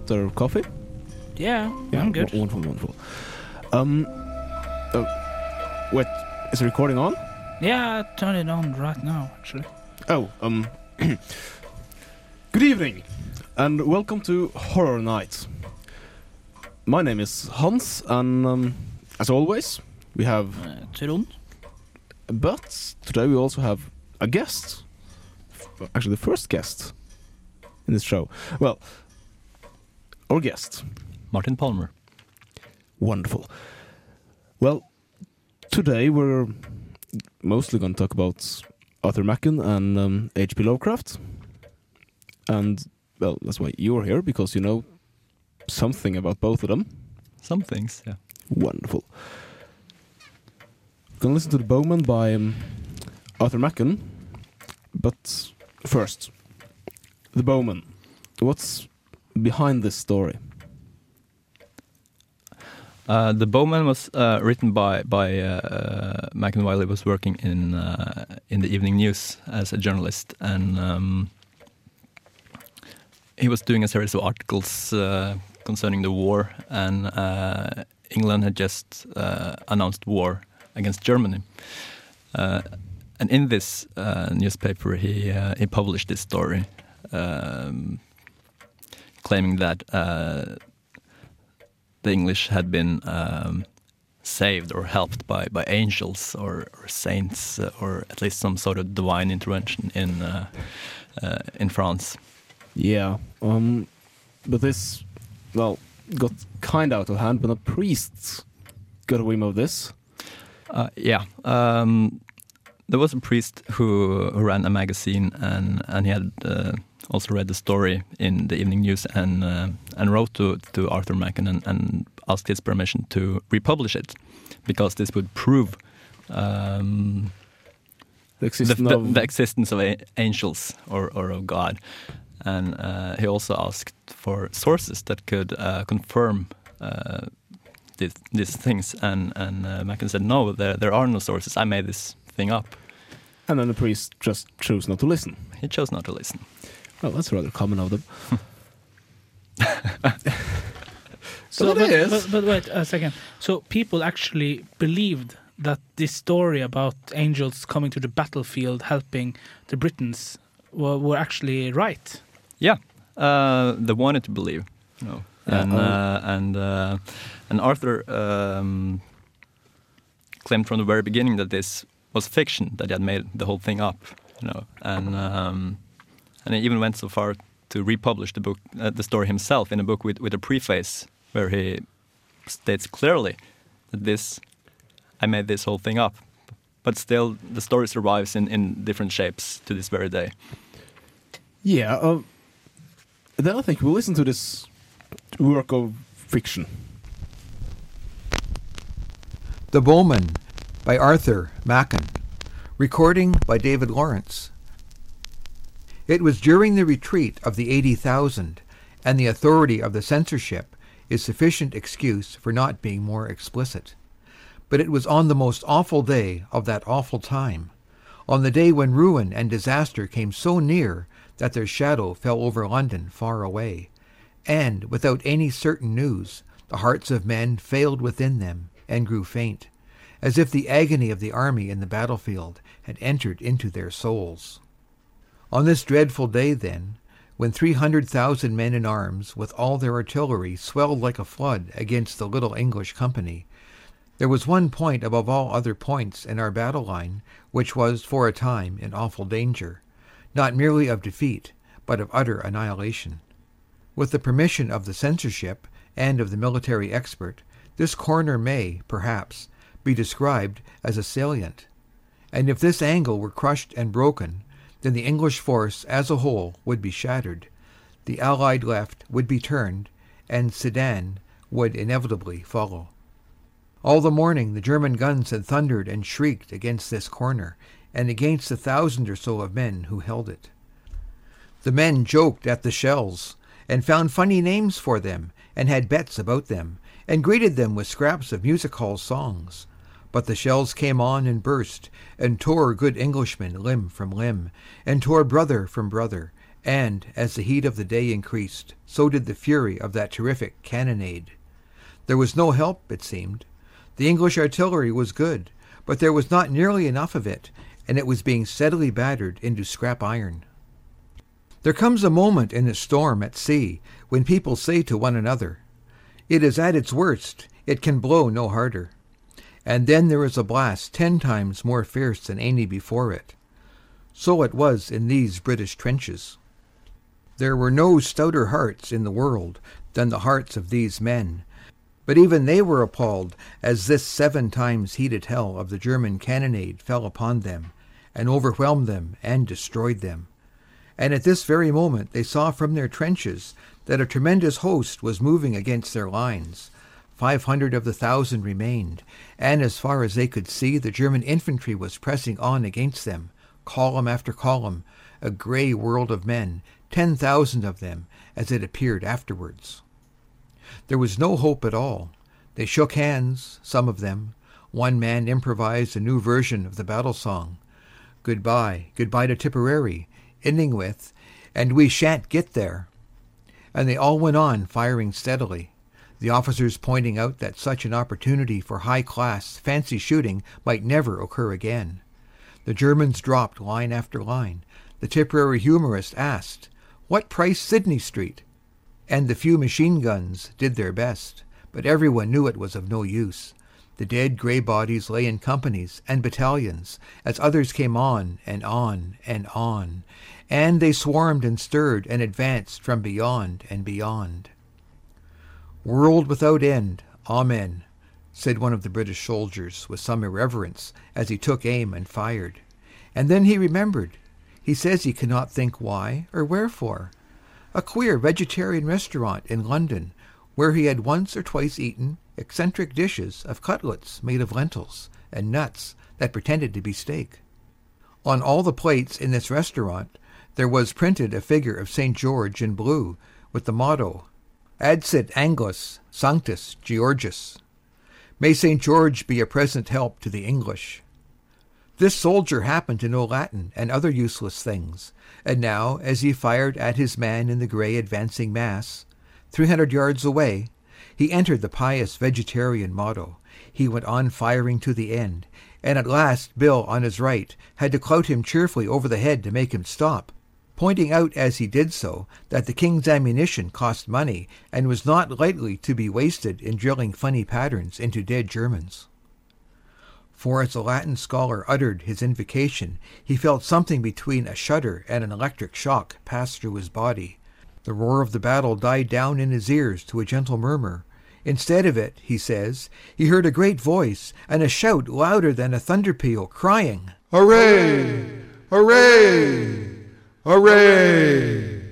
got their coffee? Yeah, I'm good. Wonderful, wonderful. Um, uh, wait, is the recording on? Yeah, turn it on right now, actually. Oh, um, good evening, and welcome to Horror Night. My name is Hans, and um, as always, we have. Uh, Trond? But today we also have a guest. Actually, the first guest in this show. Well, our guest. Martin Palmer. Wonderful. Well, today we're mostly going to talk about Arthur Machen and um, H.P. Lovecraft. And, well, that's why you're here, because you know something about both of them. Some things, yeah. Wonderful. We're Gonna listen to The Bowmen by um, Arthur Machen. But first, The Bowmen. What's behind this story? Uh, the Bowmen was uh, written by by uh, he was working in uh, in the evening news as a journalist, and um, he was doing a series of articles uh, concerning the war, and uh, England had just uh, announced war against Germany. Uh, and in this uh, newspaper, he uh, he published this story, um, claiming that uh, the English had been um, saved or helped by, by angels or, or saints or at least some sort of divine intervention in uh, uh, in France. Yeah, um, but this, well, got kind of out of hand when the priests got a whim of this. Uh, yeah, um, there was a priest who, who ran a magazine and and he had uh, also read the story in the evening news and uh, and wrote to to Arthur Machen and, and asked his permission to republish it because this would prove. Um, The the, existence the, of the existence of a- angels or, or of God. And uh, he also asked for sources that could uh, confirm uh, these, these things. And, and uh, Machen said, no, there, there are no sources. I made this thing up. and then the priest just chose not to listen. He chose not to listen. Well, that's rather common of them. So, it but, is. But, but wait a second. So people actually believed that this story about angels coming to the battlefield helping the Britons were, were actually right. Yeah, uh, they wanted to believe. Yeah, and, oh. uh, and, uh, and Arthur um, claimed from the very beginning that this was fiction, that he had made the whole thing up. You know, and um, and he even went so far to republish the book, uh, the story himself, in a book with, with a preface where he states clearly that this, I made this whole thing up. But still, the story survives in, in different shapes to this very day. Yeah, um, then I think we'll listen to this work of fiction. The Bowmen by Arthur Machen. Recording by David Lawrence. It was during the retreat of the 80,000, and the authority of the censorship is sufficient excuse for not being more explicit. But it was on the most awful day of that awful time, on the day when ruin and disaster came so near that their shadow fell over London far away, and, without any certain news, the hearts of men failed within them and grew faint, as if the agony of the army in the battlefield had entered into their souls. On this dreadful day, then, when three hundred thousand men in arms with all their artillery swelled like a flood against the little English company, there was one point above all other points in our battle line which was for a time in awful danger, not merely of defeat, but of utter annihilation. With the permission of the censorship and of the military expert, this corner may, perhaps, be described as a salient. And if this angle were crushed and broken, then the English force as a whole would be shattered, the Allied left would be turned, and Sedan would inevitably follow. All the morning the German guns had thundered and shrieked against this corner, and against the thousand or so of men who held it. The men joked at the shells, and found funny names for them, and had bets about them, and greeted them with scraps of music hall songs. But the shells came on and burst, and tore good Englishmen limb from limb, and tore brother from brother, And as the heat of the day increased, so did the fury of that terrific cannonade. There was no help, it seemed. The English artillery was good, but there was not nearly enough of it, and it was being steadily battered into scrap iron. There comes a moment in a storm at sea when people say to one another, It is at its worst, it can blow no harder. And then there is a blast ten times more fierce than any before it. So it was in these British trenches. There were no stouter hearts in the world than the hearts of these men, but even they were appalled as this seven times heated hell of the German cannonade fell upon them, and overwhelmed them and destroyed them. And at this very moment they saw from their trenches that a tremendous host was moving against their lines. Five hundred of the thousand remained, and as far as they could see the German infantry was pressing on against them, column after column, a grey world of men, ten thousand of them, as it appeared afterwards. There was no hope at all. They shook hands, some of them. One man improvised a new version of the battle song. Goodbye, goodbye to Tipperary, ending with, And we shan't get there. And they all went on firing steadily, the officers pointing out that such an opportunity for high class, fancy shooting might never occur again. The Germans dropped line after line. The Tipperary humorist asked, What price Sydney Street? And the few machine guns did their best, but everyone knew it was of no use. The dead grey bodies lay in companies and battalions as others came on and on and on, and they swarmed and stirred and advanced from beyond and beyond. World without end, Amen, said one of the British soldiers with some irreverence as he took aim and fired. And then he remembered. He says he cannot think why or wherefore. A queer vegetarian restaurant in London where he had once or twice eaten eccentric dishes of cutlets made of lentils and nuts that pretended to be steak. On all the plates in this restaurant there was printed a figure of St. George in blue with the motto Adsit Anglis Sanctus Georgius. May St. George be a present help to the English. This soldier happened to know Latin and other useless things, and now, as he fired at his man in the grey advancing mass, three hundred yards away, he entered the pious vegetarian motto. He went on firing to the end, and at last Bill on his right had to clout him cheerfully over the head to make him stop, pointing out as he did so that the king's ammunition cost money and was not lightly to be wasted in drilling funny patterns into dead Germans. For as the Latin scholar uttered his invocation he felt something between a shudder and an electric shock pass through his body. The roar of the battle died down in his ears to a gentle murmur. Instead of it, he says, he heard a great voice and a shout louder than a thunder peal, crying, Hooray! Hooray! Hooray!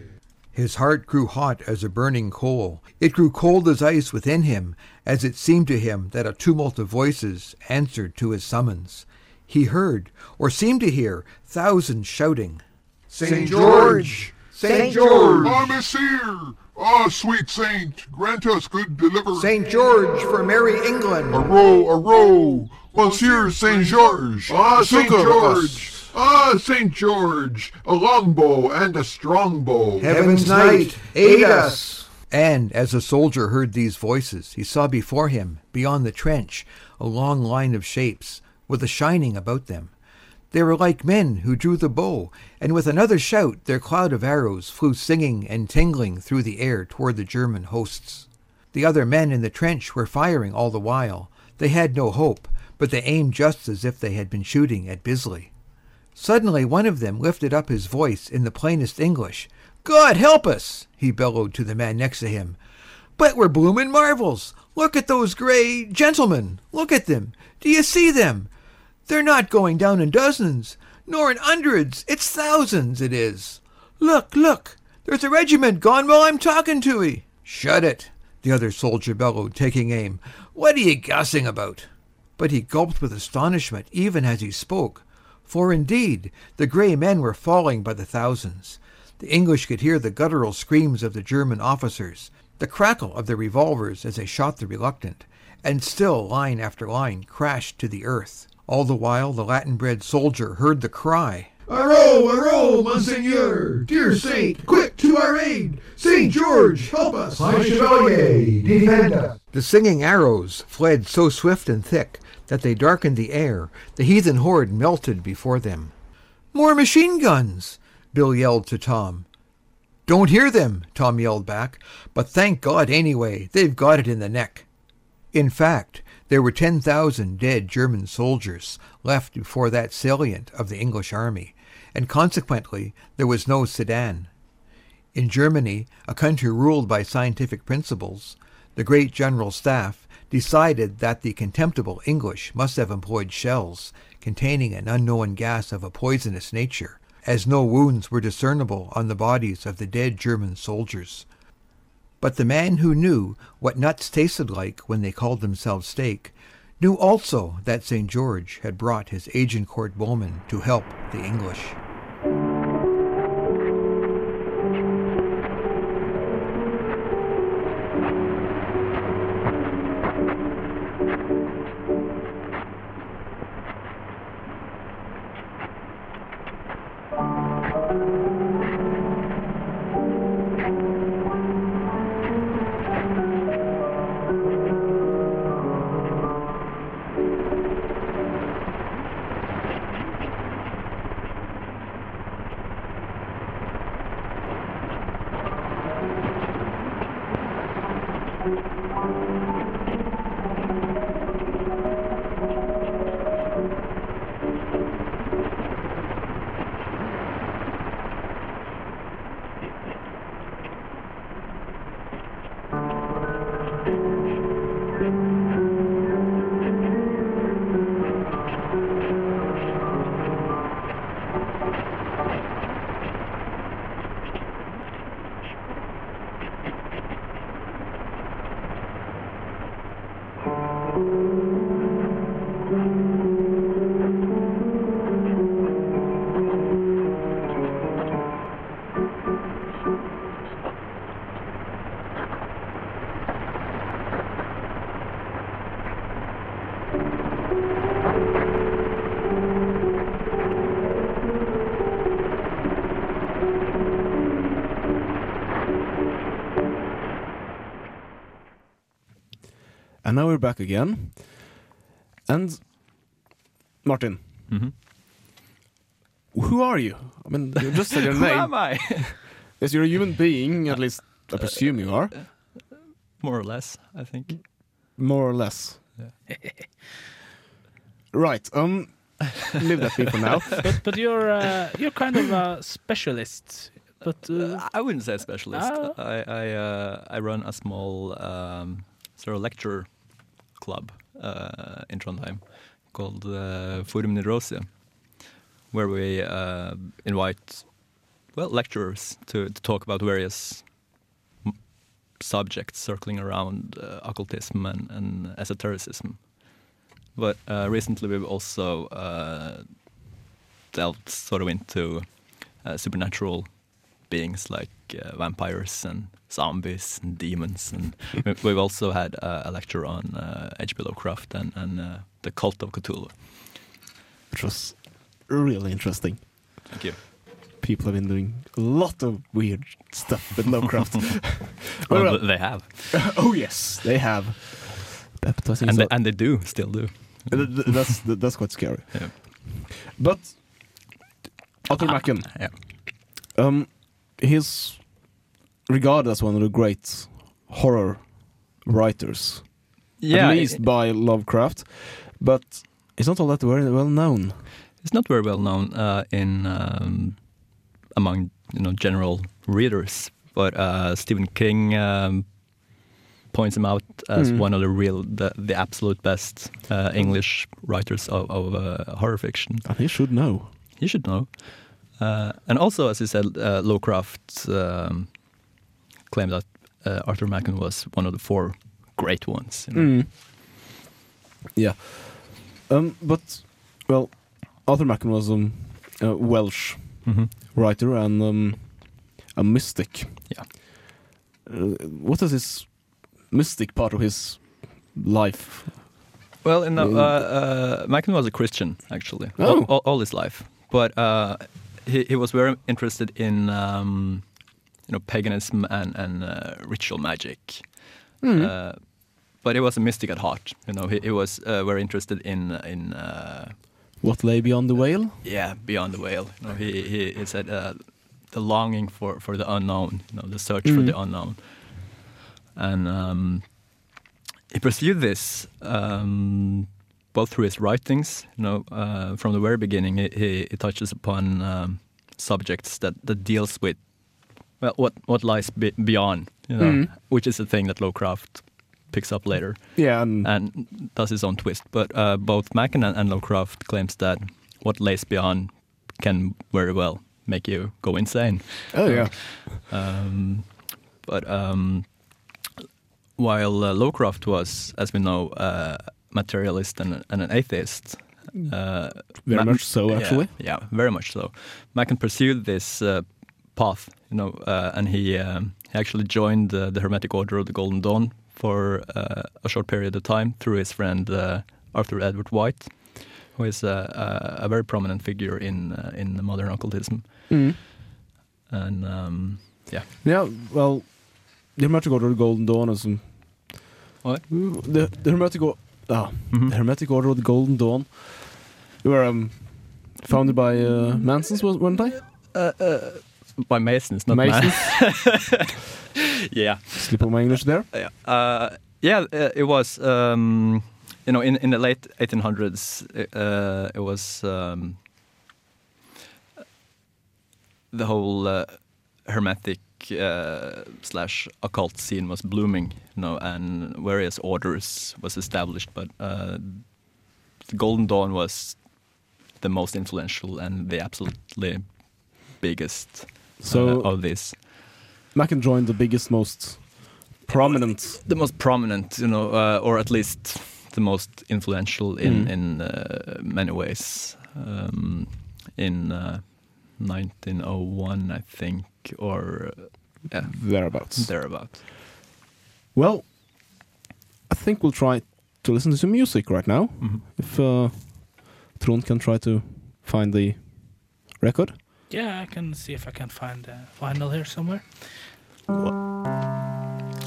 His heart grew hot as a burning coal. It grew cold as ice within him, as it seemed to him that a tumult of voices answered to his summons. He heard, or seemed to hear, thousands shouting, St. George! St. George! Ah, Messire! Ah, sweet saint, grant us good deliverance. St. George for merry England! A row, a row! Monsieur St. George! Ah, St. George! Us. Ah, St. George! A longbow and a strongbow. Heaven's Knight, aid us! And as the soldier heard these voices, he saw before him, beyond the trench, a long line of shapes, with a shining about them. They were like men who drew the bow, and with another shout their cloud of arrows flew singing and tingling through the air toward the German hosts. The other men in the trench were firing all the while. They had no hope, but they aimed just as if they had been shooting at Bisley. Suddenly one of them lifted up his voice in the plainest English. God help us! he bellowed to the man next to him. But we're bloomin' marvels! Look at those grey gentlemen! Look at them! Do you see them? They're not going down in dozens, nor in hundreds. It's thousands, it is. Look, look! There's a regiment gone while I'm talking to 'ee. Shut it! the other soldier bellowed, taking aim. What are ye gassing about? But he gulped with astonishment even as he spoke, for indeed the grey men were falling by the thousands. The English could hear the guttural screams of the German officers, the crackle of their revolvers as they shot the reluctant, and still line after line crashed to the earth. All the while the Latin bred soldier heard the cry, Arrow, arrow, Monseigneur! Dear saint, quick to our aid! Saint George, help us! My Chevalier, defend us! The singing arrows fled so swift and thick that they darkened the air. The heathen horde melted before them. More machine guns! Bill yelled to Tom. Don't hear them, Tom yelled back, but thank God anyway, they've got it in the neck. In fact, there were 10,000 dead German soldiers left before that salient of the English army, and consequently there was no Sedan. In Germany, a country ruled by scientific principles, the great General Staff decided that the contemptible English must have employed shells containing an unknown gas of a poisonous nature, as no wounds were discernible on the bodies of the dead German soldiers. But the man who knew what nuts tasted like when they called themselves steak knew also that St. George had brought his Agincourt bowmen to help the English. Back again. And Martin, Mhm. who are you? I mean, you just said your Who name. am I? Yes, you're a human being, at least I presume you are, More or less, I think. more or less. right. Um, leave that be for now. But but you're uh, you're kind of a specialist. But uh, I wouldn't say specialist. Ah. I I, uh, I run a small um, sort of lecture club uh, in Trondheim called uh, Forum where we uh, invite well lecturers to, to talk about various subjects circling around uh, occultism and, and esotericism. But uh, recently we've also uh, delved sort of into uh, supernatural beings like uh, vampires and zombies and demons. And we- we've also had uh, a lecture on uh, H.P. Lovecraft and, and uh, the cult of Cthulhu. Which was really interesting. Thank you. People have been doing a lot of weird stuff with Lovecraft. Well, Well, they have, oh yes, they have. And so- they, and they do still do. Th- that's that's quite scary. Yeah. But Arthur Machen, Yeah. um, he's regarded as one of the great horror writers, Yeah, at least by Lovecraft. But it's not all that very well known. it's not very well known uh, in um, among you know general readers, but uh, Stephen King um, points him out as Mm. one of the real, the, the absolute best uh, English writers of, of uh, horror fiction. And he should know. He should know. Uh, and also, as you said, uh, Lovecraft um, claimed that uh, Arthur Machen was one of the four great ones. you know. Mm. Yeah. Um, but well, Arthur Machen was um, a Welsh Mhm. writer and um, a mystic. Yeah. Uh, what is his mystic part of his life? Well, in the, Mm. uh, uh, Machen was a Christian actually, Oh. all, all, all his life. but uh, he he was very interested in um, you know paganism and and uh, ritual magic. Uh, but he was a mystic at heart. You know, he, he was uh, very interested in in uh, What lay beyond the whale? yeah beyond the veil. You know, he he, he said uh, the longing for for the unknown. You know, the search for the unknown, and um, he pursued this um, both through his writings. You know, uh, from the very beginning, he, he, he touches upon um, subjects that that deals with well what what lies be- beyond. You know, which is a thing that Lovecraft picks up later Yeah, and, and does his own twist. But uh, both Machen and, and Lovecraft claims that what lays beyond can very well make you go insane. oh yeah, Um, but um, while uh, Lovecraft was, as we know, uh, materialist and, and an atheist. Uh, very Ma- much so yeah, actually. Yeah, very much so. Machen pursued this uh, path, you know, uh, and he, um, he actually joined uh, the Hermetic Order of the Golden Dawn for uh, a short period of time through his friend uh, Arthur Edward Waite, who is a, a, a very prominent figure in uh, in modern occultism. Mm. And um, yeah, Yeah, well, the Hermetic Order of the Golden Dawn is um, What? the the Hermetic Order. Ah, Mhm. the Hermetic Order of the Golden Dawn were um, founded by uh, Mansons, was- weren't they? By Masons, not Masons. Yeah, Slip of my English there. yeah, uh, yeah. Uh, it was, um, you know, in in the late 1800s, uh, it was um, the whole uh, hermetic uh, slash occult scene was blooming, you know, and various orders was established. But uh, the Golden Dawn was the most influential and the absolutely biggest So uh, of this. Machen joined the biggest, most prominent. the most prominent, you know, uh, or at least the most influential in Mm. in uh, many ways. Um, in uh, 1901, I think, or uh, yeah, Thereabouts. thereabout. Well, I think we'll try to listen to some music right now. Mhm. If uh, Trond can try to find the record. Yeah, I can see if I can find the vinyl here somewhere.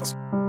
Thank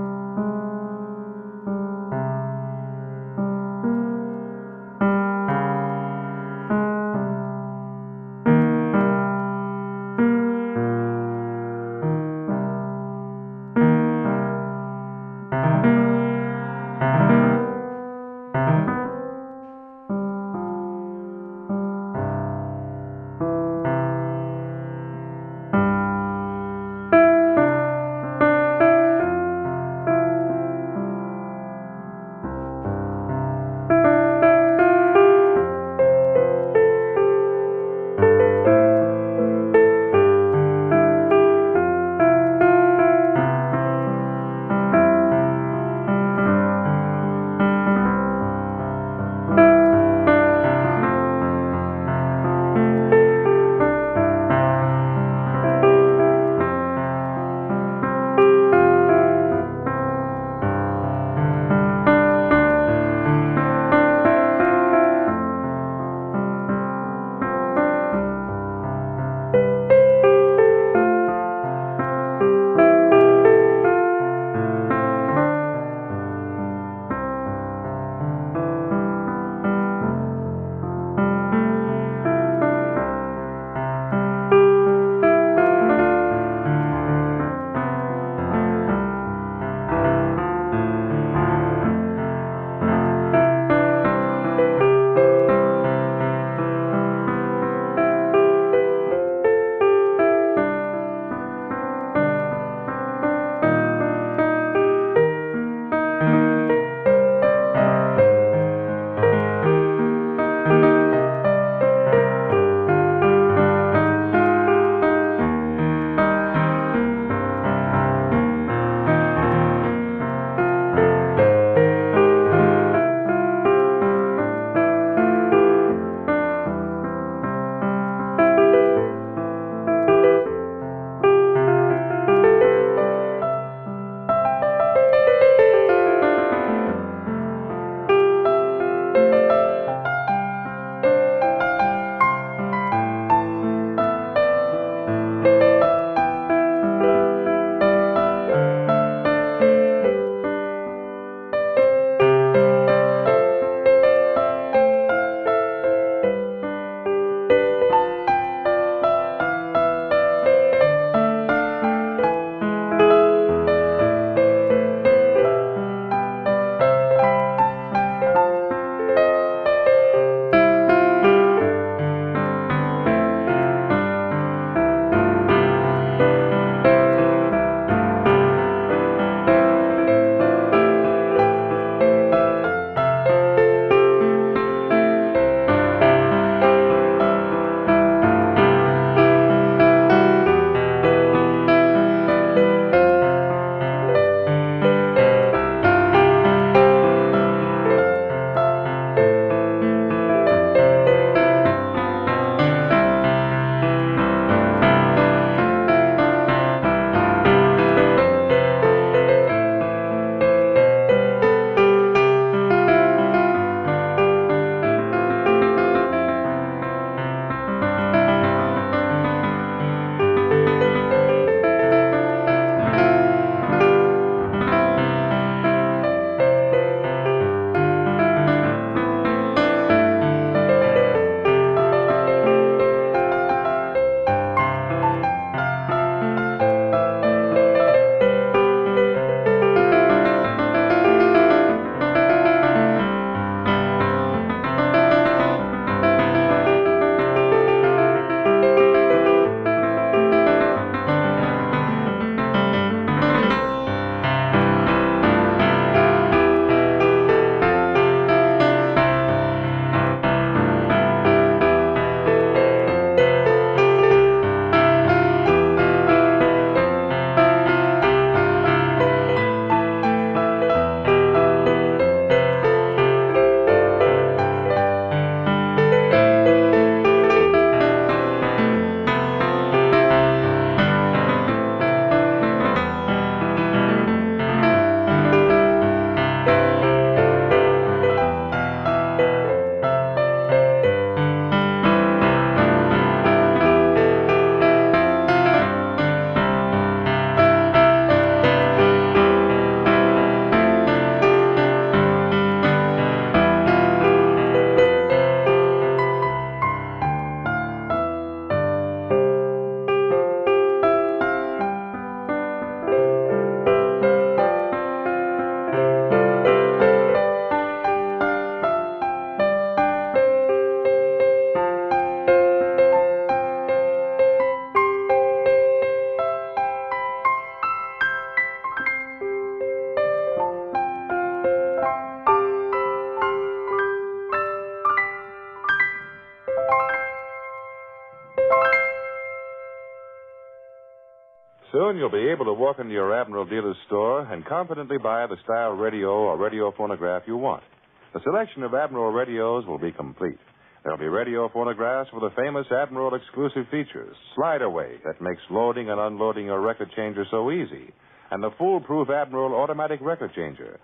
be able to walk into your Admiral dealer's store and confidently buy the style radio or radio phonograph you want. The selection of Admiral radios will be complete. There'll be radio phonographs with the famous Admiral exclusive features, slide away that makes loading and unloading your record changer so easy, and the foolproof Admiral automatic record changer.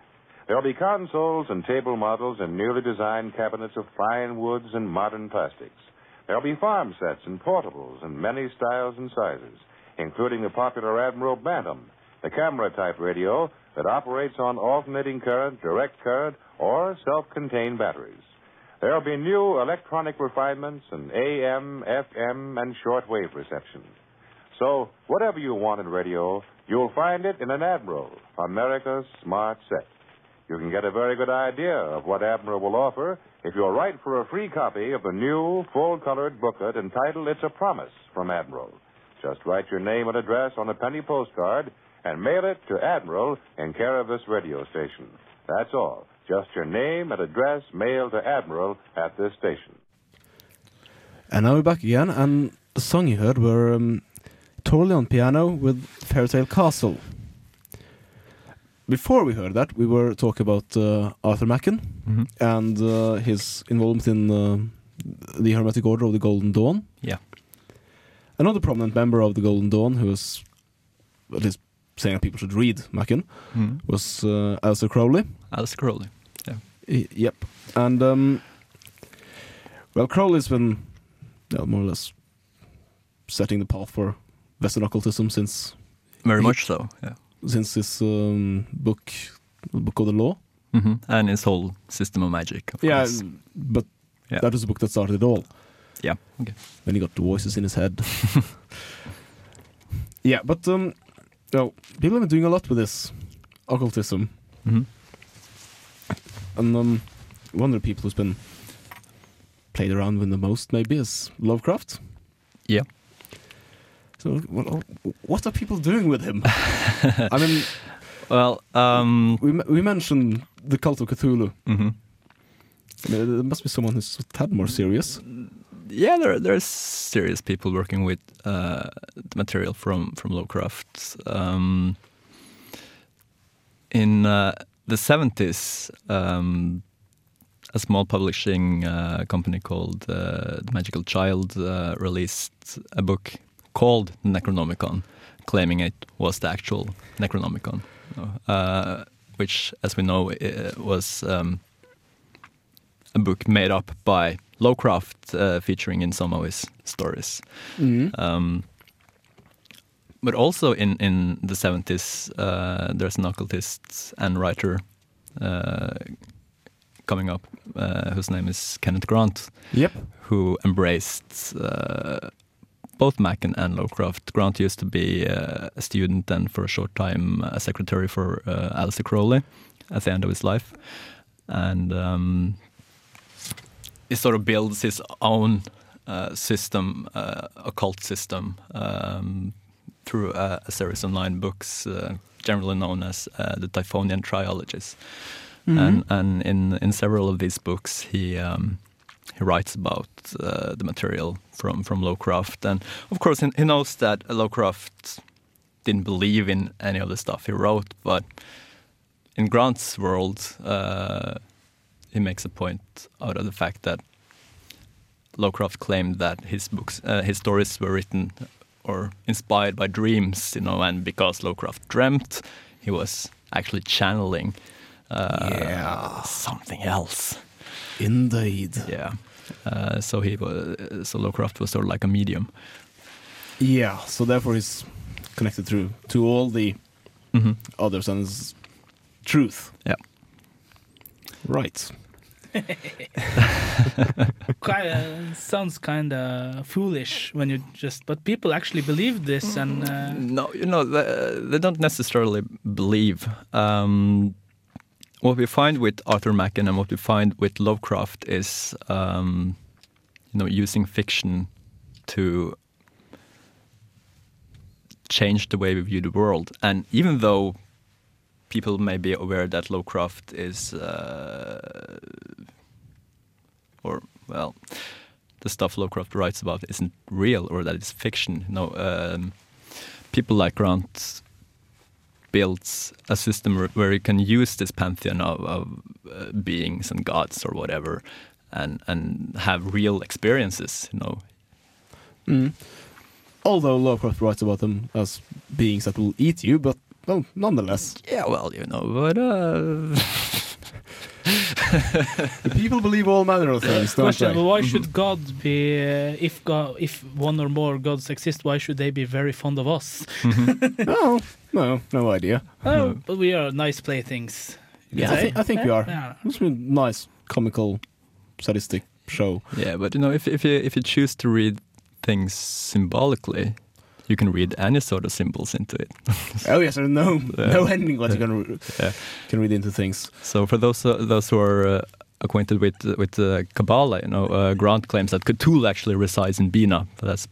There'll be consoles and table models and newly designed cabinets of fine woods and modern plastics. There'll be farm sets and portables in many styles and sizes, including the popular Admiral Bantam, the camera type radio that operates on alternating current, direct current, or self contained batteries. There'll be new electronic refinements and AM, FM, and shortwave reception. So, whatever you want in radio, you'll find it in an Admiral, America's smart set. You can get a very good idea of what Admiral will offer if you'll write for a free copy of the new, full colored booklet entitled It's a Promise from Admiral. Just write your name and address on a penny postcard and mail it to Admiral in care of this radio station. That's all. Just your name and address mailed to Admiral at this station. And now we're back again, and the song you heard were um, totally on piano with Fairytale Castle. Before we heard that, we were talking about uh, Arthur Machen Mhm. and uh, his involvement in uh, the Hermetic Order of the Golden Dawn. Yeah. Another prominent member of the Golden Dawn who was at least saying that people should read Machen Mhm. was uh, Aleister Crowley. Alice Crowley. Y- Yep. And um, well, Crowley's been yeah, more or less setting the path for Western occultism since Very He- much so. Yeah. since his um, book, Book of the Law. hmm And his whole system of magic. Of Yeah, course. but Yeah. that was the book that started it all. Yeah. Okay. When he got the voices in his head. yeah, but um, well, people have been doing a lot with this occultism, hmm and um, one of the people who's been played around with the most maybe is Lovecraft. Yeah. So, well, what are people doing with him? I mean, Well, um, we we mentioned the cult of Cthulhu. mhm. I mean, there must be someone who's a tad more serious. Yeah, there there's serious people working with uh, the material from from Lovecraft. Um, in uh, the seventies, um, a small publishing uh, company called uh, The Magickal Childe uh, released a book called Necronomicon, claiming it was the actual Necronomicon, uh, which, as we know, was. Um, a book made up by Lovecraft, uh, featuring in some of his stories. Um, but also in, in the 70s, uh, there's an occultist and writer uh, coming up uh, whose name is Kenneth Grant, Yep. who embraced uh, both Machen and Lovecraft. Grant used to be uh, a student and for a short time a secretary for uh, Aleister Crowley at the end of his life. And um, he sort of builds his own uh, system, uh, occult system, um, through a, a series of nine books, uh, generally known as uh, the Typhonian Triologies. And, and in, in several of these books, he um, he writes about uh, the material from, from Lovecraft. And of course, he, he knows that Lovecraft didn't believe in any of the stuff he wrote, but in Grant's world, uh, he makes a point out of the fact that Lovecraft claimed that his books, uh, his stories were written or inspired by dreams, you know, and because Lovecraft dreamt, he was actually channeling uh, Yeah. something else. Indeed. Yeah. Uh, so he was, so Lovecraft was sort of like a medium. Yeah. So therefore, he's connected through to all the hmm others and truth. Yeah. Right. Kinda, sounds kind of foolish when you just, but people actually believe this, and uh, No, you know, they, they don't necessarily believe. Um, what we find with Arthur Machen and what we find with Lovecraft is, um, you know, using fiction to change the way we view the world. And even though people may be aware that Lovecraft is, uh, or well, the stuff Lovecraft writes about isn't real or that it's fiction. No, um, people like Grant builds a system where- where you can use this pantheon of, of uh, beings and gods or whatever, and and have real experiences. You know, Mm. Although Lovecraft writes about them as beings that will eat you, but well, nonetheless, yeah, well, you know, but uh, people believe all manner of things, don't Question: they? but Why should God be? Uh, if God, if one or more gods exist, why should they be very fond of us? no, no, no idea. Oh, but we are nice playthings. Yeah, I, say. thi- I think we are. Yeah. It's been a nice, comical, sadistic show. yeah, but you know, if if you if you choose to read things symbolically, you can read any sort of symbols into it. Oh yes, there's no no ending what you can Yeah. can read into things. So for those uh, those who are uh, acquainted with with uh, Kabbalah, you know, uh, Grant claims that Cthulhu actually resides in Binah, but that's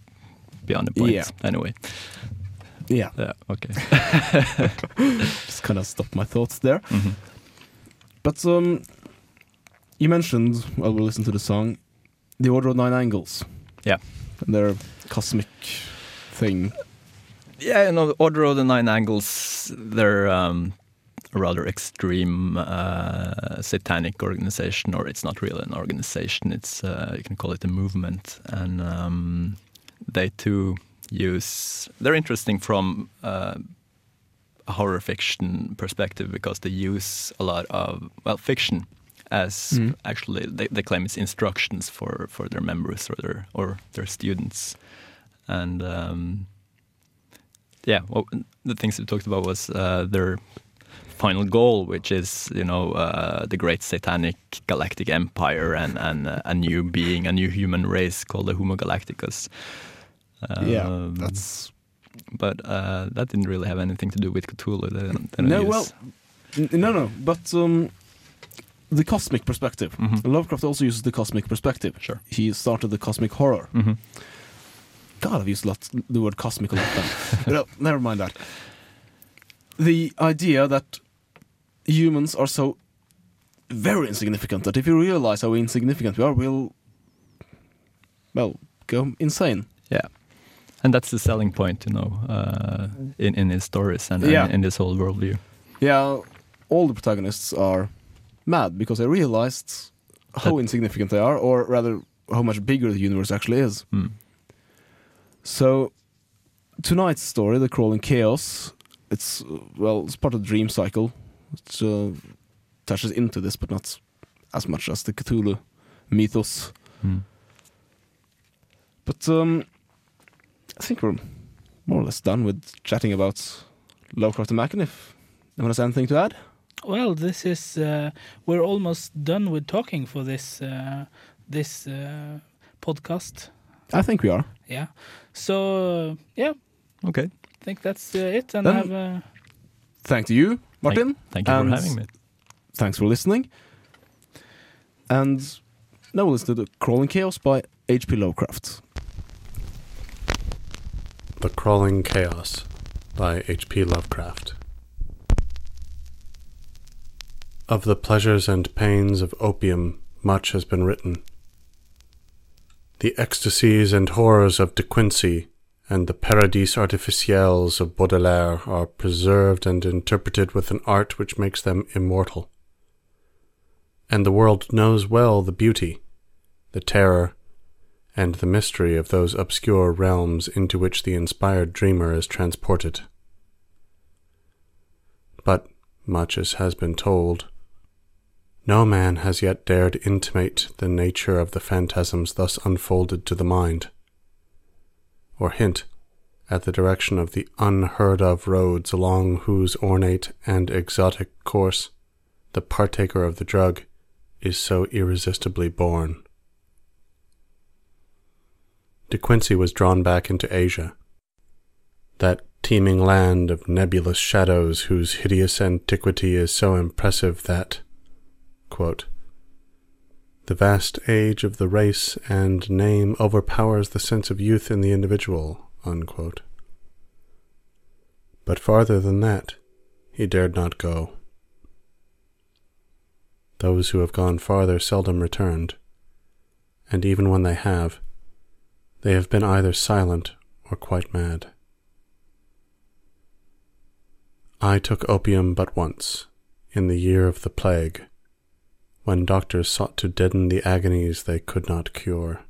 beyond the point. Yeah. Anyway, Yeah, yeah, okay. just kind of stopped my thoughts there. Mhm. But um, you mentioned, while we'll listen to the song, the Order of Nine Angles. Yeah. and their cosmic thing. Yeah, you know, Order of the Nine Angles, they're um, a rather extreme uh, satanic organization, or it's not really an organization. It's uh, you can call it a movement, and um, they too use. They're interesting from uh, a horror fiction perspective because they use a lot of well fiction as Mm. actually they, they claim it's instructions for for their members or their or their students, and. Um, yeah, well, the things we talked about was uh, their final goal, which is you know uh, the great satanic galactic empire and and uh, a new being, a new human race called the Homo Galacticus. yeah, Um, that's but uh, that didn't really have anything to do with Cthulhu. They don't, they don't no, use- well, no, no, but um, the cosmic perspective. Mhm. Lovecraft also uses the cosmic perspective. Sure. he started the cosmic horror. Mhm. God, I've used a lot, the word cosmic a lot. Then. uh, never mind that. The idea that humans are so very insignificant that if you realize how insignificant we are, we'll, well, go insane. Yeah. And that's the selling point, you know, uh, in in his stories and, and in this whole worldview. Yeah, all the protagonists are mad because they realized how That- insignificant they are, or rather, how much bigger the universe actually is. Mm. So, tonight's story, The Crawling Chaos, it's, uh, well, it's part of the dream cycle. It uh, touches into this, but not as much as the Cthulhu mythos. Mm. But um, I think we're more or less done with chatting about Lovecraft and Machen. If anyone has anything to add? Well, this is uh, we're almost done with talking for this uh, this uh, podcast. I think we are. Yeah. So yeah, Okay. I think that's uh, it. And Then- have uh, Thank you, Martin. Thank you And- for having me. Thanks for listening. And now we'll listen to The Crawling Chaos by H.P. Lovecraft. The Crawling Chaos by H.P. Lovecraft. Of the pleasures and pains of opium, much has been written. The ecstasies and horrors of De Quincey and the Paradis Artificiels of Baudelaire are preserved and interpreted with an art which makes them immortal. And the world knows well the beauty, the terror, and the mystery of those obscure realms into which the inspired dreamer is transported. But, much as has been told, no man has yet dared intimate the nature of the phantasms thus unfolded to the mind, or hint at the direction of the unheard of roads along whose ornate and exotic course the partaker of the drug is so irresistibly borne. De Quincey was drawn back into Asia, that teeming land of nebulous shadows whose hideous antiquity is so impressive that, quote, the vast age of the race and name overpowers the sense of youth in the individual, unquote. But farther than that, he dared not go. Those who have gone farther seldom returned, and even when they have, they have been either silent or quite mad. I took opium but once, in the year of the plague, when doctors sought to deaden the agonies they could not cure.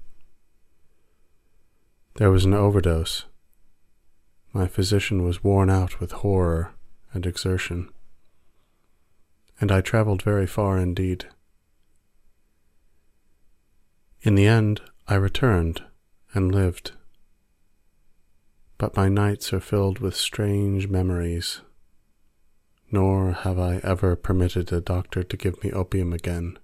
There was an overdose. My physician was worn out with horror and exertion, and I traveled very far indeed. In the end, I returned and lived. But my nights are filled with strange memories, nor have I ever permitted a doctor to give me opium again.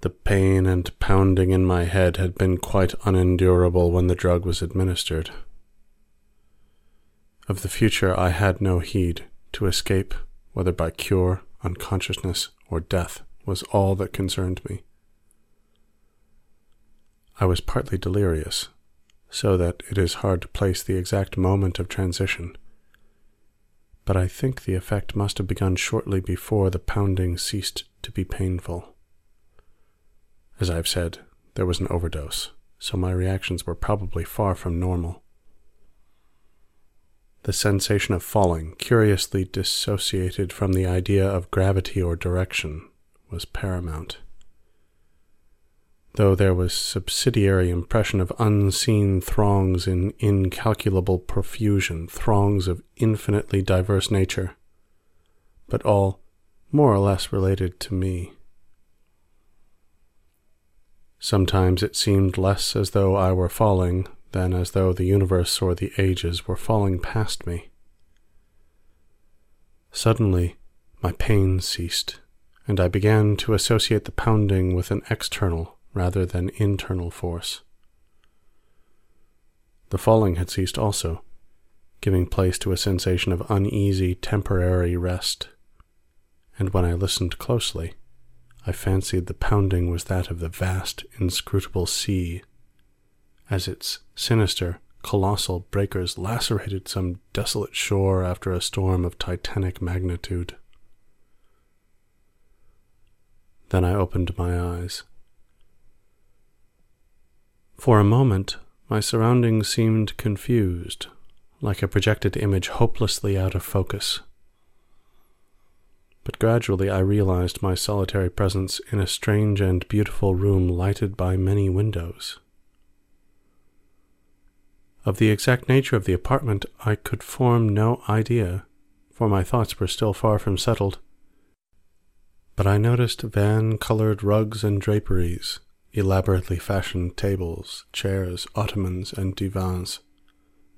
The pain and pounding in my head had been quite unendurable when the drug was administered. Of the future I had no heed. To escape, whether by cure, unconsciousness, or death, was all that concerned me. I was partly delirious, so that it is hard to place the exact moment of transition, but I think the effect must have begun shortly before the pounding ceased to be painful. As I have said, there was an overdose, so my reactions were probably far from normal. The sensation of falling, curiously dissociated from the idea of gravity or direction, was paramount. Though there was subsidiary impression of unseen throngs in incalculable profusion, throngs of infinitely diverse nature, but all more or less related to me. Sometimes it seemed less as though I were falling than as though the universe or the ages were falling past me. Suddenly, my pain ceased, and I began to associate the pounding with an external rather than internal force. The falling had ceased also, giving place to a sensation of uneasy temporary rest, and when I listened closely, I fancied the pounding was that of the vast, inscrutable sea, as its sinister, colossal breakers lacerated some desolate shore after a storm of titanic magnitude. Then I opened my eyes. For a moment, my surroundings seemed confused, like a projected image hopelessly out of focus but gradually I realized my solitary presence in a strange and beautiful room lighted by many windows. Of the exact nature of the apartment I could form no idea, for my thoughts were still far from settled. But I noticed van-colored rugs and draperies, elaborately fashioned tables, chairs, ottomans, and divans,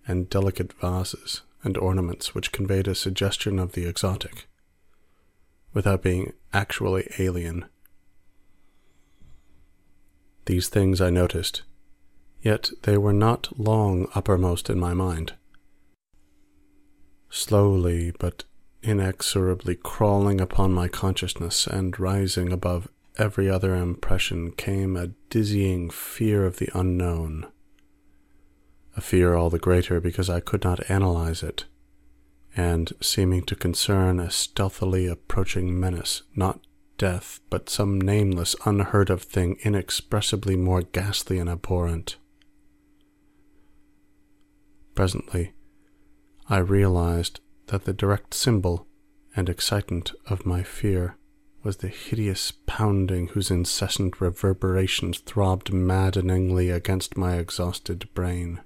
and delicate vases and ornaments which conveyed a suggestion of the exotic without being actually alien. These things I noticed, yet they were not long uppermost in my mind. Slowly but inexorably crawling upon my consciousness and rising above every other impression came a dizzying fear of the unknown, a fear all the greater because I could not analyze it and seeming to concern a stealthily approaching menace, not death, but some nameless, unheard of thing inexpressibly more ghastly and abhorrent. Presently, I realized that the direct symbol and excitant of my fear was the hideous pounding whose incessant reverberations throbbed maddeningly against my exhausted brain.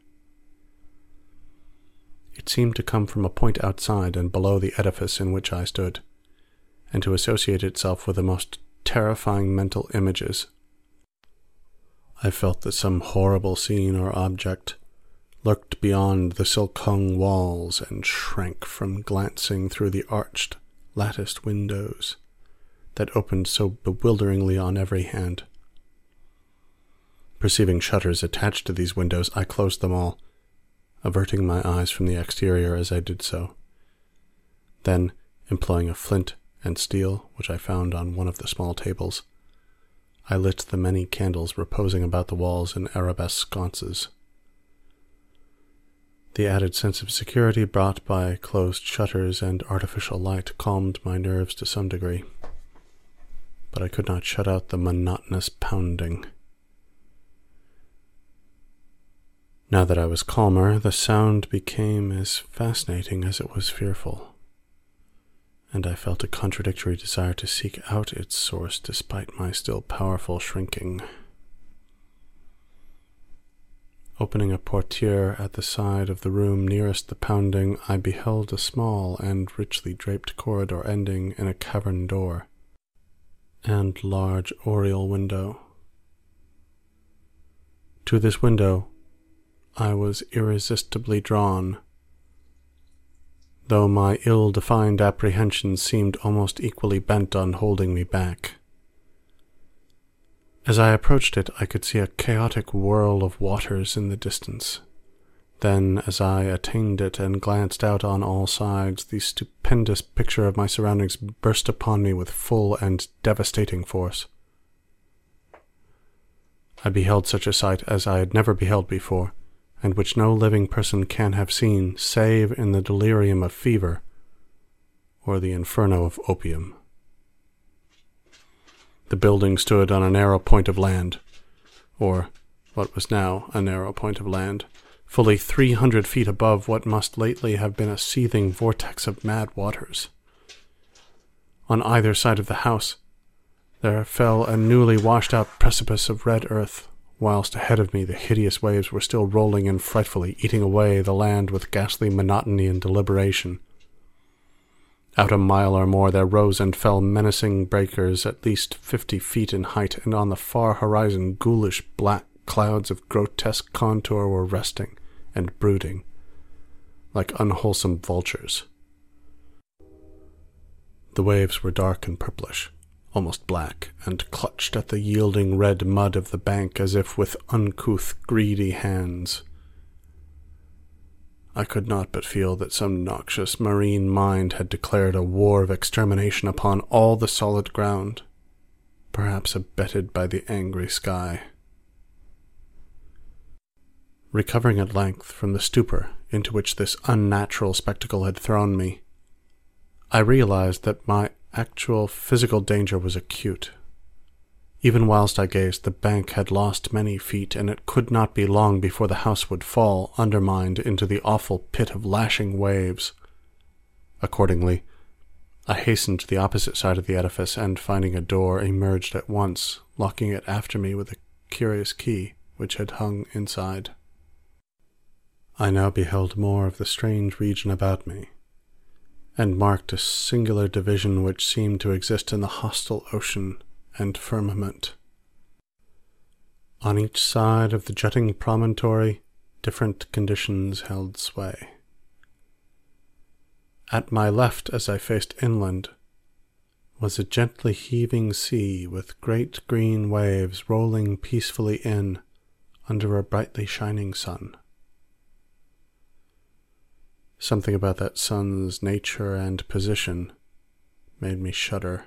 It seemed to come from a point outside and below the edifice in which I stood, and to associate itself with the most terrifying mental images. I felt that some horrible scene or object lurked beyond the silk-hung walls and shrank from glancing through the arched, latticed windows that opened so bewilderingly on every hand. Perceiving shutters attached to these windows, I closed them all averting my eyes from the exterior as I did so. Then, employing a flint and steel which I found on one of the small tables, I lit the many candles reposing about the walls in arabesque sconces. The added sense of security brought by closed shutters and artificial light calmed my nerves to some degree, but I could not shut out the monotonous pounding. Now that I was calmer, the sound became as fascinating as it was fearful, and I felt a contradictory desire to seek out its source despite my still powerful shrinking. Opening a portiere at the side of the room nearest the pounding, I beheld a small and richly draped corridor ending in a cavern door and large oriel window. To this window I was irresistibly drawn, though my ill-defined apprehensions seemed almost equally bent on holding me back. As I approached it, I could see a chaotic whirl of waters in the distance. Then, as I attained it and glanced out on all sides, the stupendous picture of my surroundings burst upon me with full and devastating force. I beheld such a sight as I had never beheld before, and which no living person can have seen save in the delirium of fever or the inferno of opium. The building stood on a narrow point of land, or what was now a narrow point of land, fully three hundred feet above what must lately have been a seething vortex of mad waters. On either side of the house there fell a newly washed out precipice of red earth, whilst ahead of me the hideous waves were still rolling in frightfully, eating away the land with ghastly monotony and deliberation. Out a mile or more there rose and fell menacing breakers at least fifty feet in height, and on the far horizon ghoulish black clouds of grotesque contour were resting and brooding, like unwholesome vultures. The waves were dark and purplish, almost black, and clutched at the yielding red mud of the bank as if with uncouth, greedy hands. I could not but feel that some noxious marine mind had declared a war of extermination upon all the solid ground, perhaps abetted by the angry sky. Recovering at length from the stupor into which this unnatural spectacle had thrown me, I realized that my actual physical danger was acute even whilst I gazed, the bank had lost many feet, and it could not be long before the house would fall, undermined, into the awful pit of lashing waves. Accordingly, I hastened to the opposite side of the edifice, and finding a door, emerged at once, locking it after me with a curious key which had hung inside. I now beheld more of the strange region about me, and marked a singular division which seemed to exist in the hostile ocean and firmament. On each side of the jutting promontory, different conditions held sway. At my left, as I faced inland, was a gently heaving sea with great green waves rolling peacefully in under a brightly shining sun. Something about that sun's nature and position made me shudder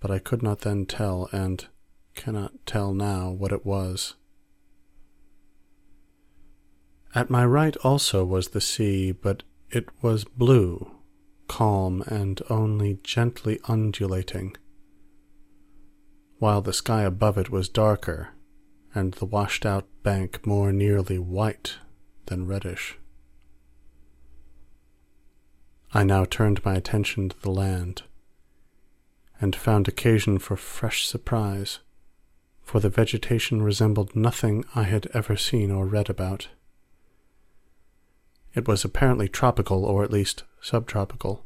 but I could not then tell, and cannot tell now, what it was. At my right also was the sea, but it was blue, calm, and only gently undulating, while the sky above it was darker, and the washed out bank more nearly white than reddish. I now turned my attention to the land and found occasion for fresh surprise, for the vegetation resembled nothing I had ever seen or read about. It was apparently tropical, or at least subtropical,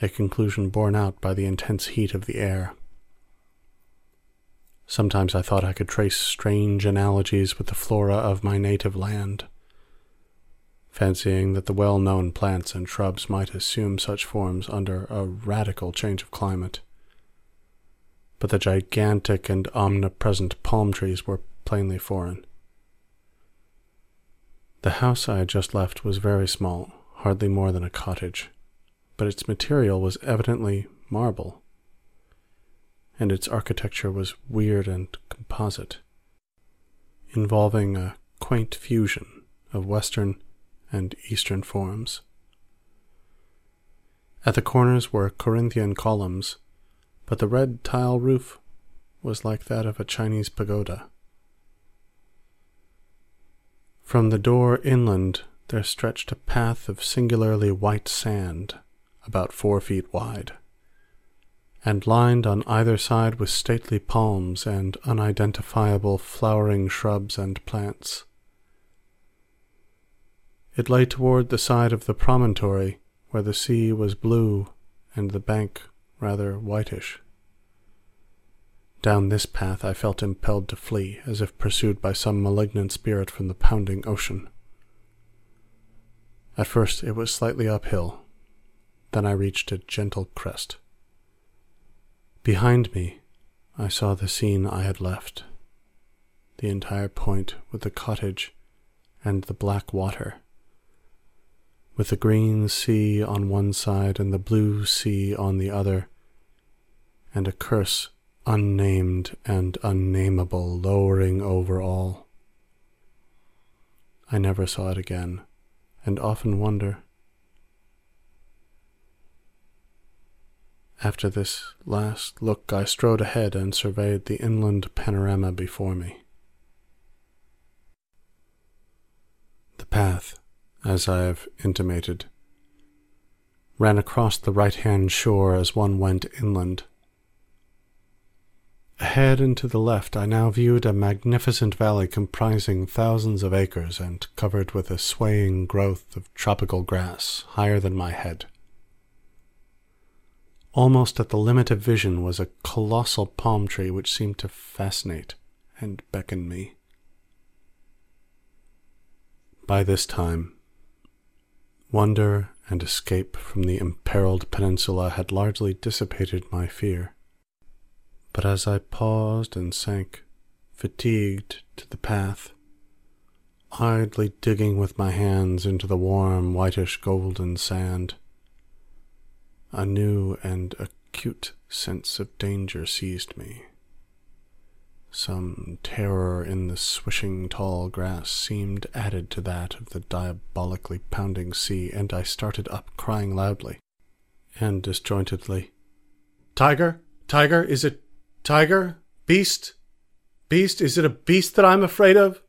a conclusion borne out by the intense heat of the air. Sometimes I thought I could trace strange analogies with the flora of my native land, fancying that the well-known plants and shrubs might assume such forms under a radical change of climate but the gigantic and omnipresent palm trees were plainly foreign. The house I had just left was very small, hardly more than a cottage, but its material was evidently marble, and its architecture was weird and composite, involving a quaint fusion of Western and Eastern forms. At the corners were Corinthian columns but the red tile roof was like that of a Chinese pagoda. From the door inland there stretched a path of singularly white sand, about four feet wide, and lined on either side with stately palms and unidentifiable flowering shrubs and plants. It lay toward the side of the promontory where the sea was blue and the bank rather whitish. Down this path I felt impelled to flee, as if pursued by some malignant spirit from the pounding ocean. At first it was slightly uphill, then I reached a gentle crest. Behind me I saw the scene I had left, the entire point with the cottage and the black water, with the green sea on one side and the blue sea on the other, and a curse unnamed and unnameable lowering over all. I never saw it again, and often wonder. After this last look, I strode ahead and surveyed the inland panorama before me. The path, as I have intimated, ran across the right hand shore as one went inland Ahead and to the left, I now viewed a magnificent valley comprising thousands of acres and covered with a swaying growth of tropical grass higher than my head. Almost at the limit of vision was a colossal palm tree which seemed to fascinate and beckon me. By this time, wonder and escape from the imperiled peninsula had largely dissipated my fear. But as I paused and sank, fatigued, to the path, idly digging with my hands into the warm, whitish golden sand, a new and acute sense of danger seized me. Some terror in the swishing tall grass seemed added to that of the diabolically pounding sea, and I started up, crying loudly and disjointedly, Tiger! Tiger! Is it Tiger? Beast? Beast? Is it a beast that I'm afraid of?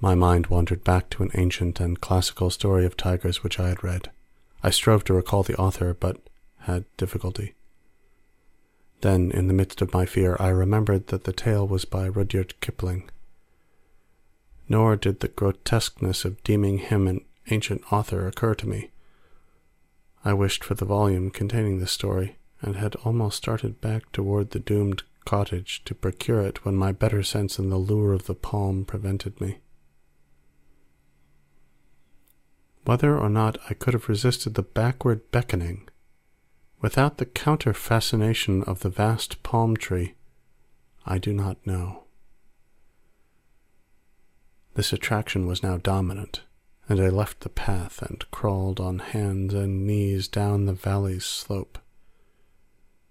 My mind wandered back to an ancient and classical story of tigers which I had read. I strove to recall the author, but had difficulty. Then, in the midst of my fear, I remembered that the tale was by Rudyard Kipling. Nor did the grotesqueness of deeming him an ancient author occur to me. I wished for the volume containing this story, and had almost started back toward the doomed cottage to procure it when my better sense and the lure of the palm prevented me. Whether or not I could have resisted the backward beckoning, without the counter fascination of the vast palm tree, I do not know. This attraction was now dominant, and I left the path and crawled on hands and knees down the valley's slope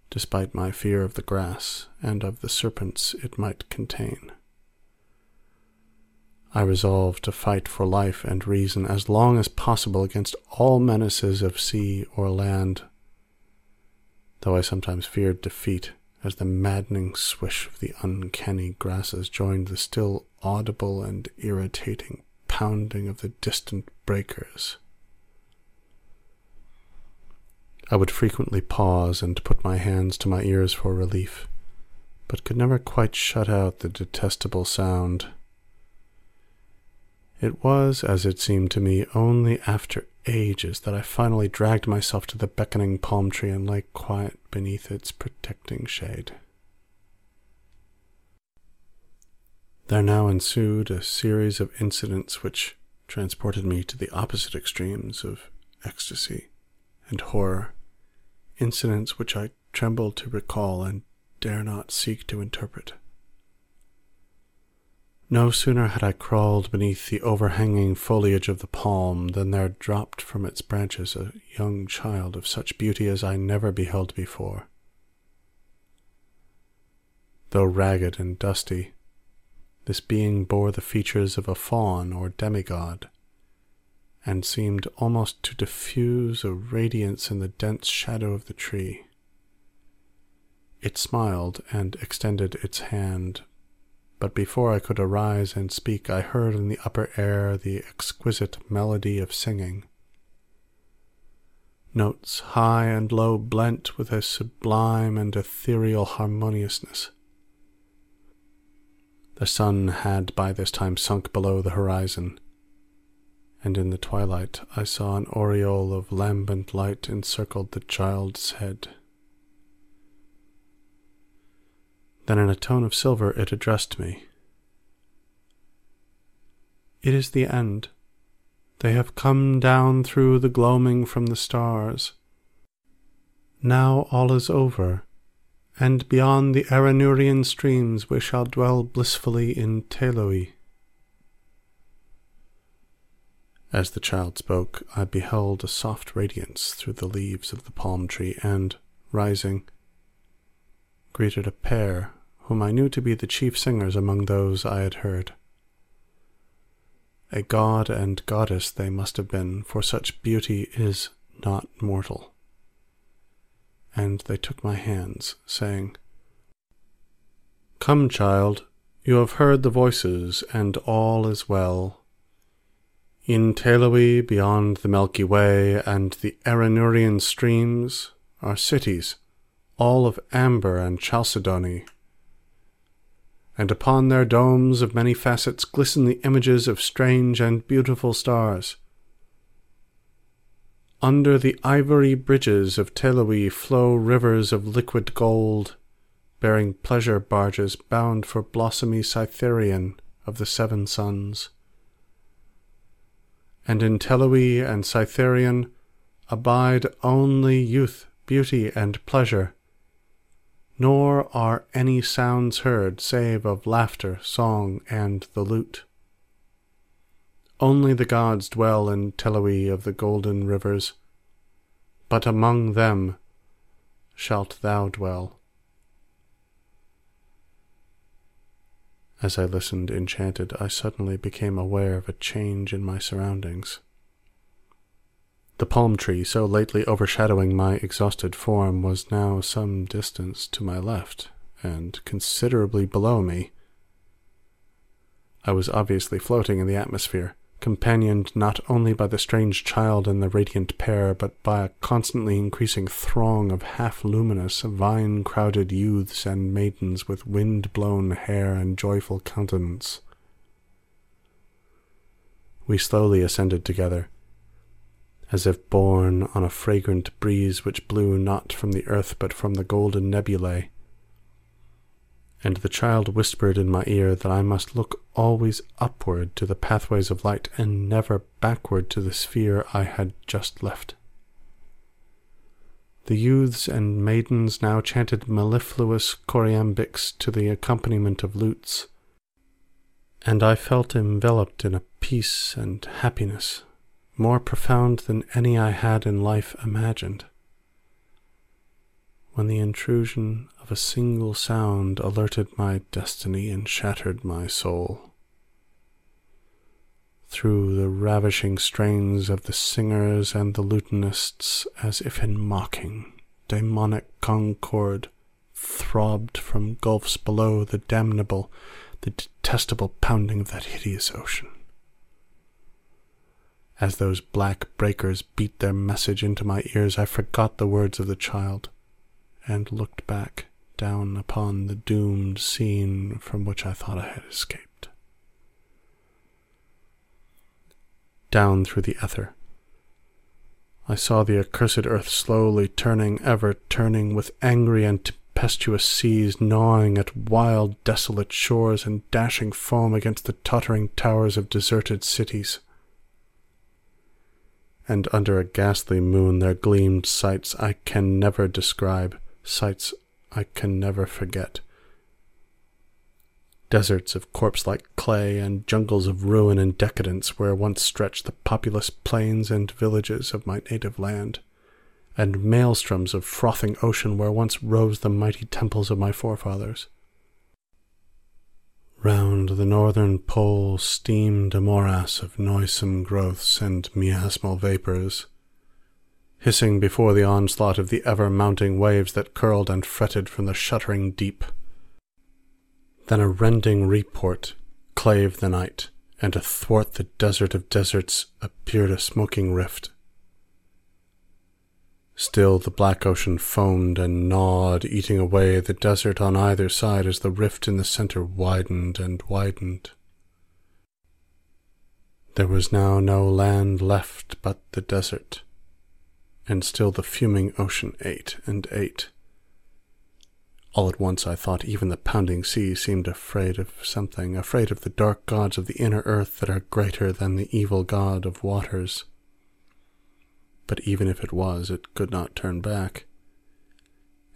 despite my fear of the grass and of the serpents it might contain. I resolved to fight for life and reason as long as possible against all menaces of sea or land, though I sometimes feared defeat as the maddening swish of the uncanny grasses joined the still audible and irritating pounding of the distant breakers. I would frequently pause and put my hands to my ears for relief, but could never quite shut out the detestable sound. It was, as it seemed to me, only after ages that I finally dragged myself to the beckoning palm tree and lay quiet beneath its protecting shade. There now ensued a series of incidents which transported me to the opposite extremes of ecstasy and horror incidents which I tremble to recall and dare not seek to interpret. No sooner had I crawled beneath the overhanging foliage of the palm than there dropped from its branches a young child of such beauty as I never beheld before. Though ragged and dusty, this being bore the features of a faun or demigod, and seemed almost to diffuse a radiance in the dense shadow of the tree. It smiled and extended its hand, but before I could arise and speak, I heard in the upper air the exquisite melody of singing. Notes high and low blent with a sublime and ethereal harmoniousness. The sun had by this time sunk below the horizon, and in the twilight I saw an aureole of lambent light encircled the child's head. Then in a tone of silver it addressed me. It is the end. They have come down through the gloaming from the stars. Now all is over, and beyond the Arinurian streams we shall dwell blissfully in Teloe. As the child spoke, I beheld a soft radiance through the leaves of the palm tree, and, rising, greeted a pair whom I knew to be the chief singers among those I had heard. A god and goddess they must have been, for such beauty is not mortal. And they took my hands, saying, Come, child, you have heard the voices, and all is well. In Teloe, beyond the Milky Way and the Arinurian streams, are cities, all of amber and chalcedony, and upon their domes of many facets glisten the images of strange and beautiful stars. Under the ivory bridges of Teloe flow rivers of liquid gold, bearing pleasure barges bound for blossomy Cytharion of the seven suns. And in Teloe and Cytharion abide only youth, beauty, and pleasure, nor are any sounds heard save of laughter, song, and the lute. Only the gods dwell in Teloe of the golden rivers, but among them shalt thou dwell. As I listened enchanted, I suddenly became aware of a change in my surroundings. The palm tree, so lately overshadowing my exhausted form, was now some distance to my left, and considerably below me. I was obviously floating in the atmosphere, companioned not only by the strange child and the radiant pair, but by a constantly increasing throng of half-luminous, vine-crowded youths and maidens with wind-blown hair and joyful countenance. We slowly ascended together, as if borne on a fragrant breeze which blew not from the earth but from the golden nebulae. And the child whispered in my ear that I must look always upward to the pathways of light and never backward to the sphere I had just left. The youths and maidens now chanted mellifluous choriambics to the accompaniment of lutes, and I felt enveloped in a peace and happiness more profound than any I had in life imagined. When the intrusion of a single sound alerted my destiny and shattered my soul. Through the ravishing strains of the singers and the lutanists, as if in mocking, demonic concord throbbed from gulfs below the damnable, the detestable pounding of that hideous ocean. As those black breakers beat their message into my ears, I forgot the words of the child and looked back down upon the doomed scene from which I thought I had escaped. Down through the ether, I saw the accursed earth slowly turning, ever turning, with angry and tempestuous seas gnawing at wild, desolate shores and dashing foam against the tottering towers of deserted cities and under a ghastly moon there gleamed sights I can never describe, sights I can never forget. Deserts of corpse-like clay and jungles of ruin and decadence where once stretched the populous plains and villages of my native land, and maelstroms of frothing ocean where once rose the mighty temples of my forefathers. Round the northern pole steamed a morass of noisome growths and miasmal vapors, hissing before the onslaught of the ever-mounting waves that curled and fretted from the shuddering deep. Then a rending report clave the night, and athwart the desert of deserts appeared a smoking rift. Still the black ocean foamed and gnawed, eating away the desert on either side as the rift in the center widened and widened. There was now no land left but the desert, and still the fuming ocean ate and ate. All at once I thought even the pounding sea seemed afraid of something, afraid of the dark gods of the inner earth that are greater than the evil god of waters. But even if it was, it could not turn back,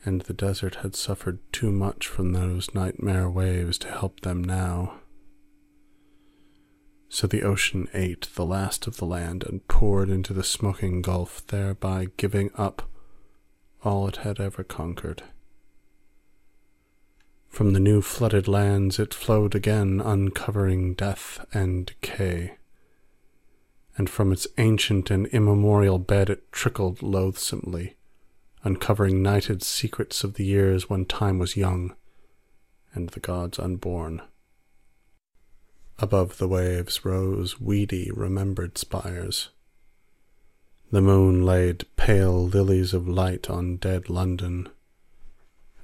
and the desert had suffered too much from those nightmare waves to help them now. So the ocean ate the last of the land and poured into the smoking gulf, thereby giving up all it had ever conquered. From the new flooded lands it flowed again, uncovering death and decay. And from its ancient and immemorial bed it trickled loathsomely, uncovering nighted secrets of the years when time was young and the gods unborn. Above the waves rose weedy, remembered spires. The moon laid pale lilies of light on dead London,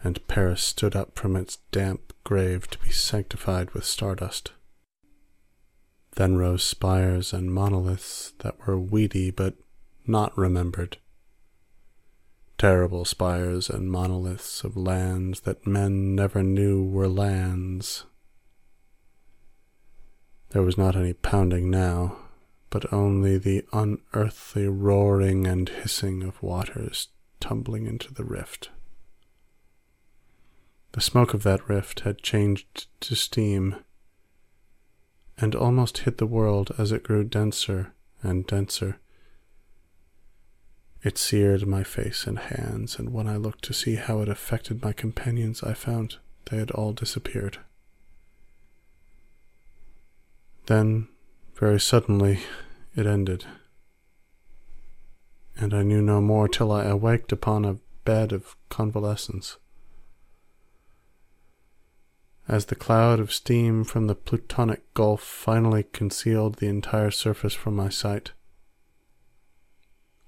and Paris stood up from its damp grave to be sanctified with stardust. Then rose spires and monoliths that were weedy but not remembered. Terrible spires and monoliths of lands that men never knew were lands there was not any pounding now, but only the unearthly roaring and hissing of waters tumbling into the rift. The smoke of that rift had changed to steam, and almost hid the world as it grew denser and denser. It seared my face and hands, and when I looked to see how it affected my companions, I found they had all disappeared. Then, very suddenly, it ended, and I knew no more till I awaked upon a bed of convalescence. As the cloud of steam from the Plutonic Gulf finally concealed the entire surface from my sight,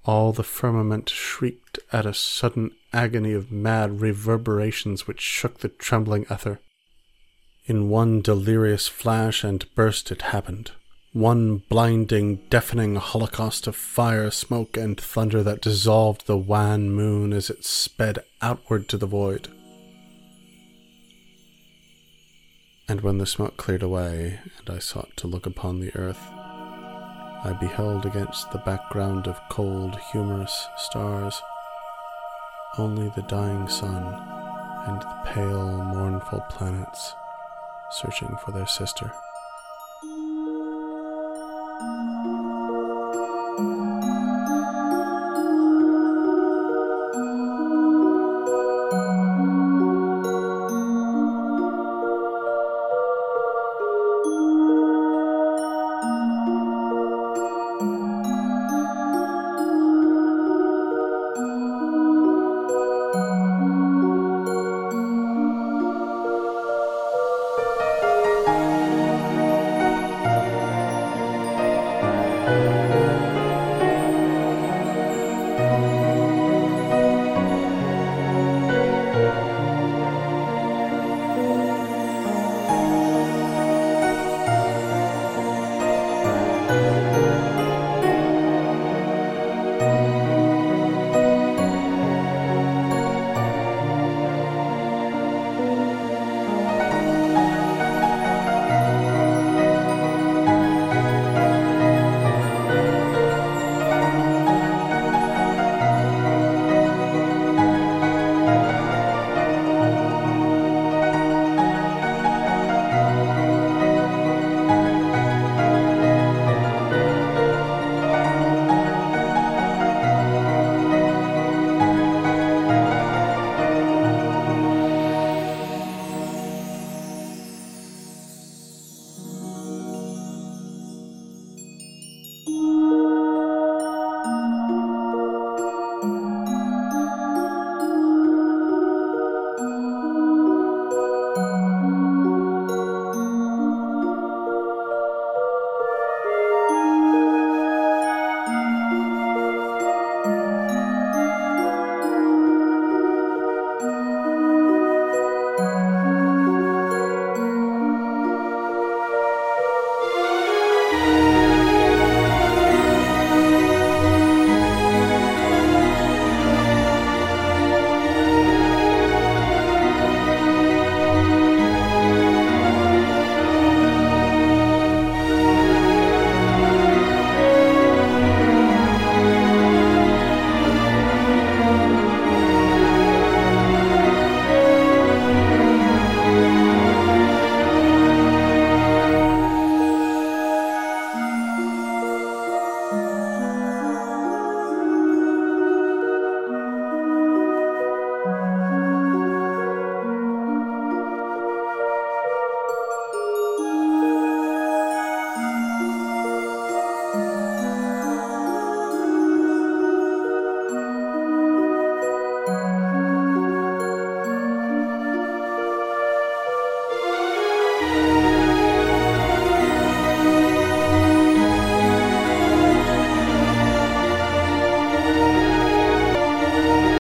all the firmament shrieked at a sudden agony of mad reverberations which shook the trembling ether. In one delirious flash and burst it happened. One blinding, deafening holocaust of fire, smoke, and thunder that dissolved the wan moon as it sped outward to the void. And when the smoke cleared away, and I sought to look upon the earth, I beheld against the background of cold, humorous stars only the dying sun and the pale, mournful planets searching for their sister.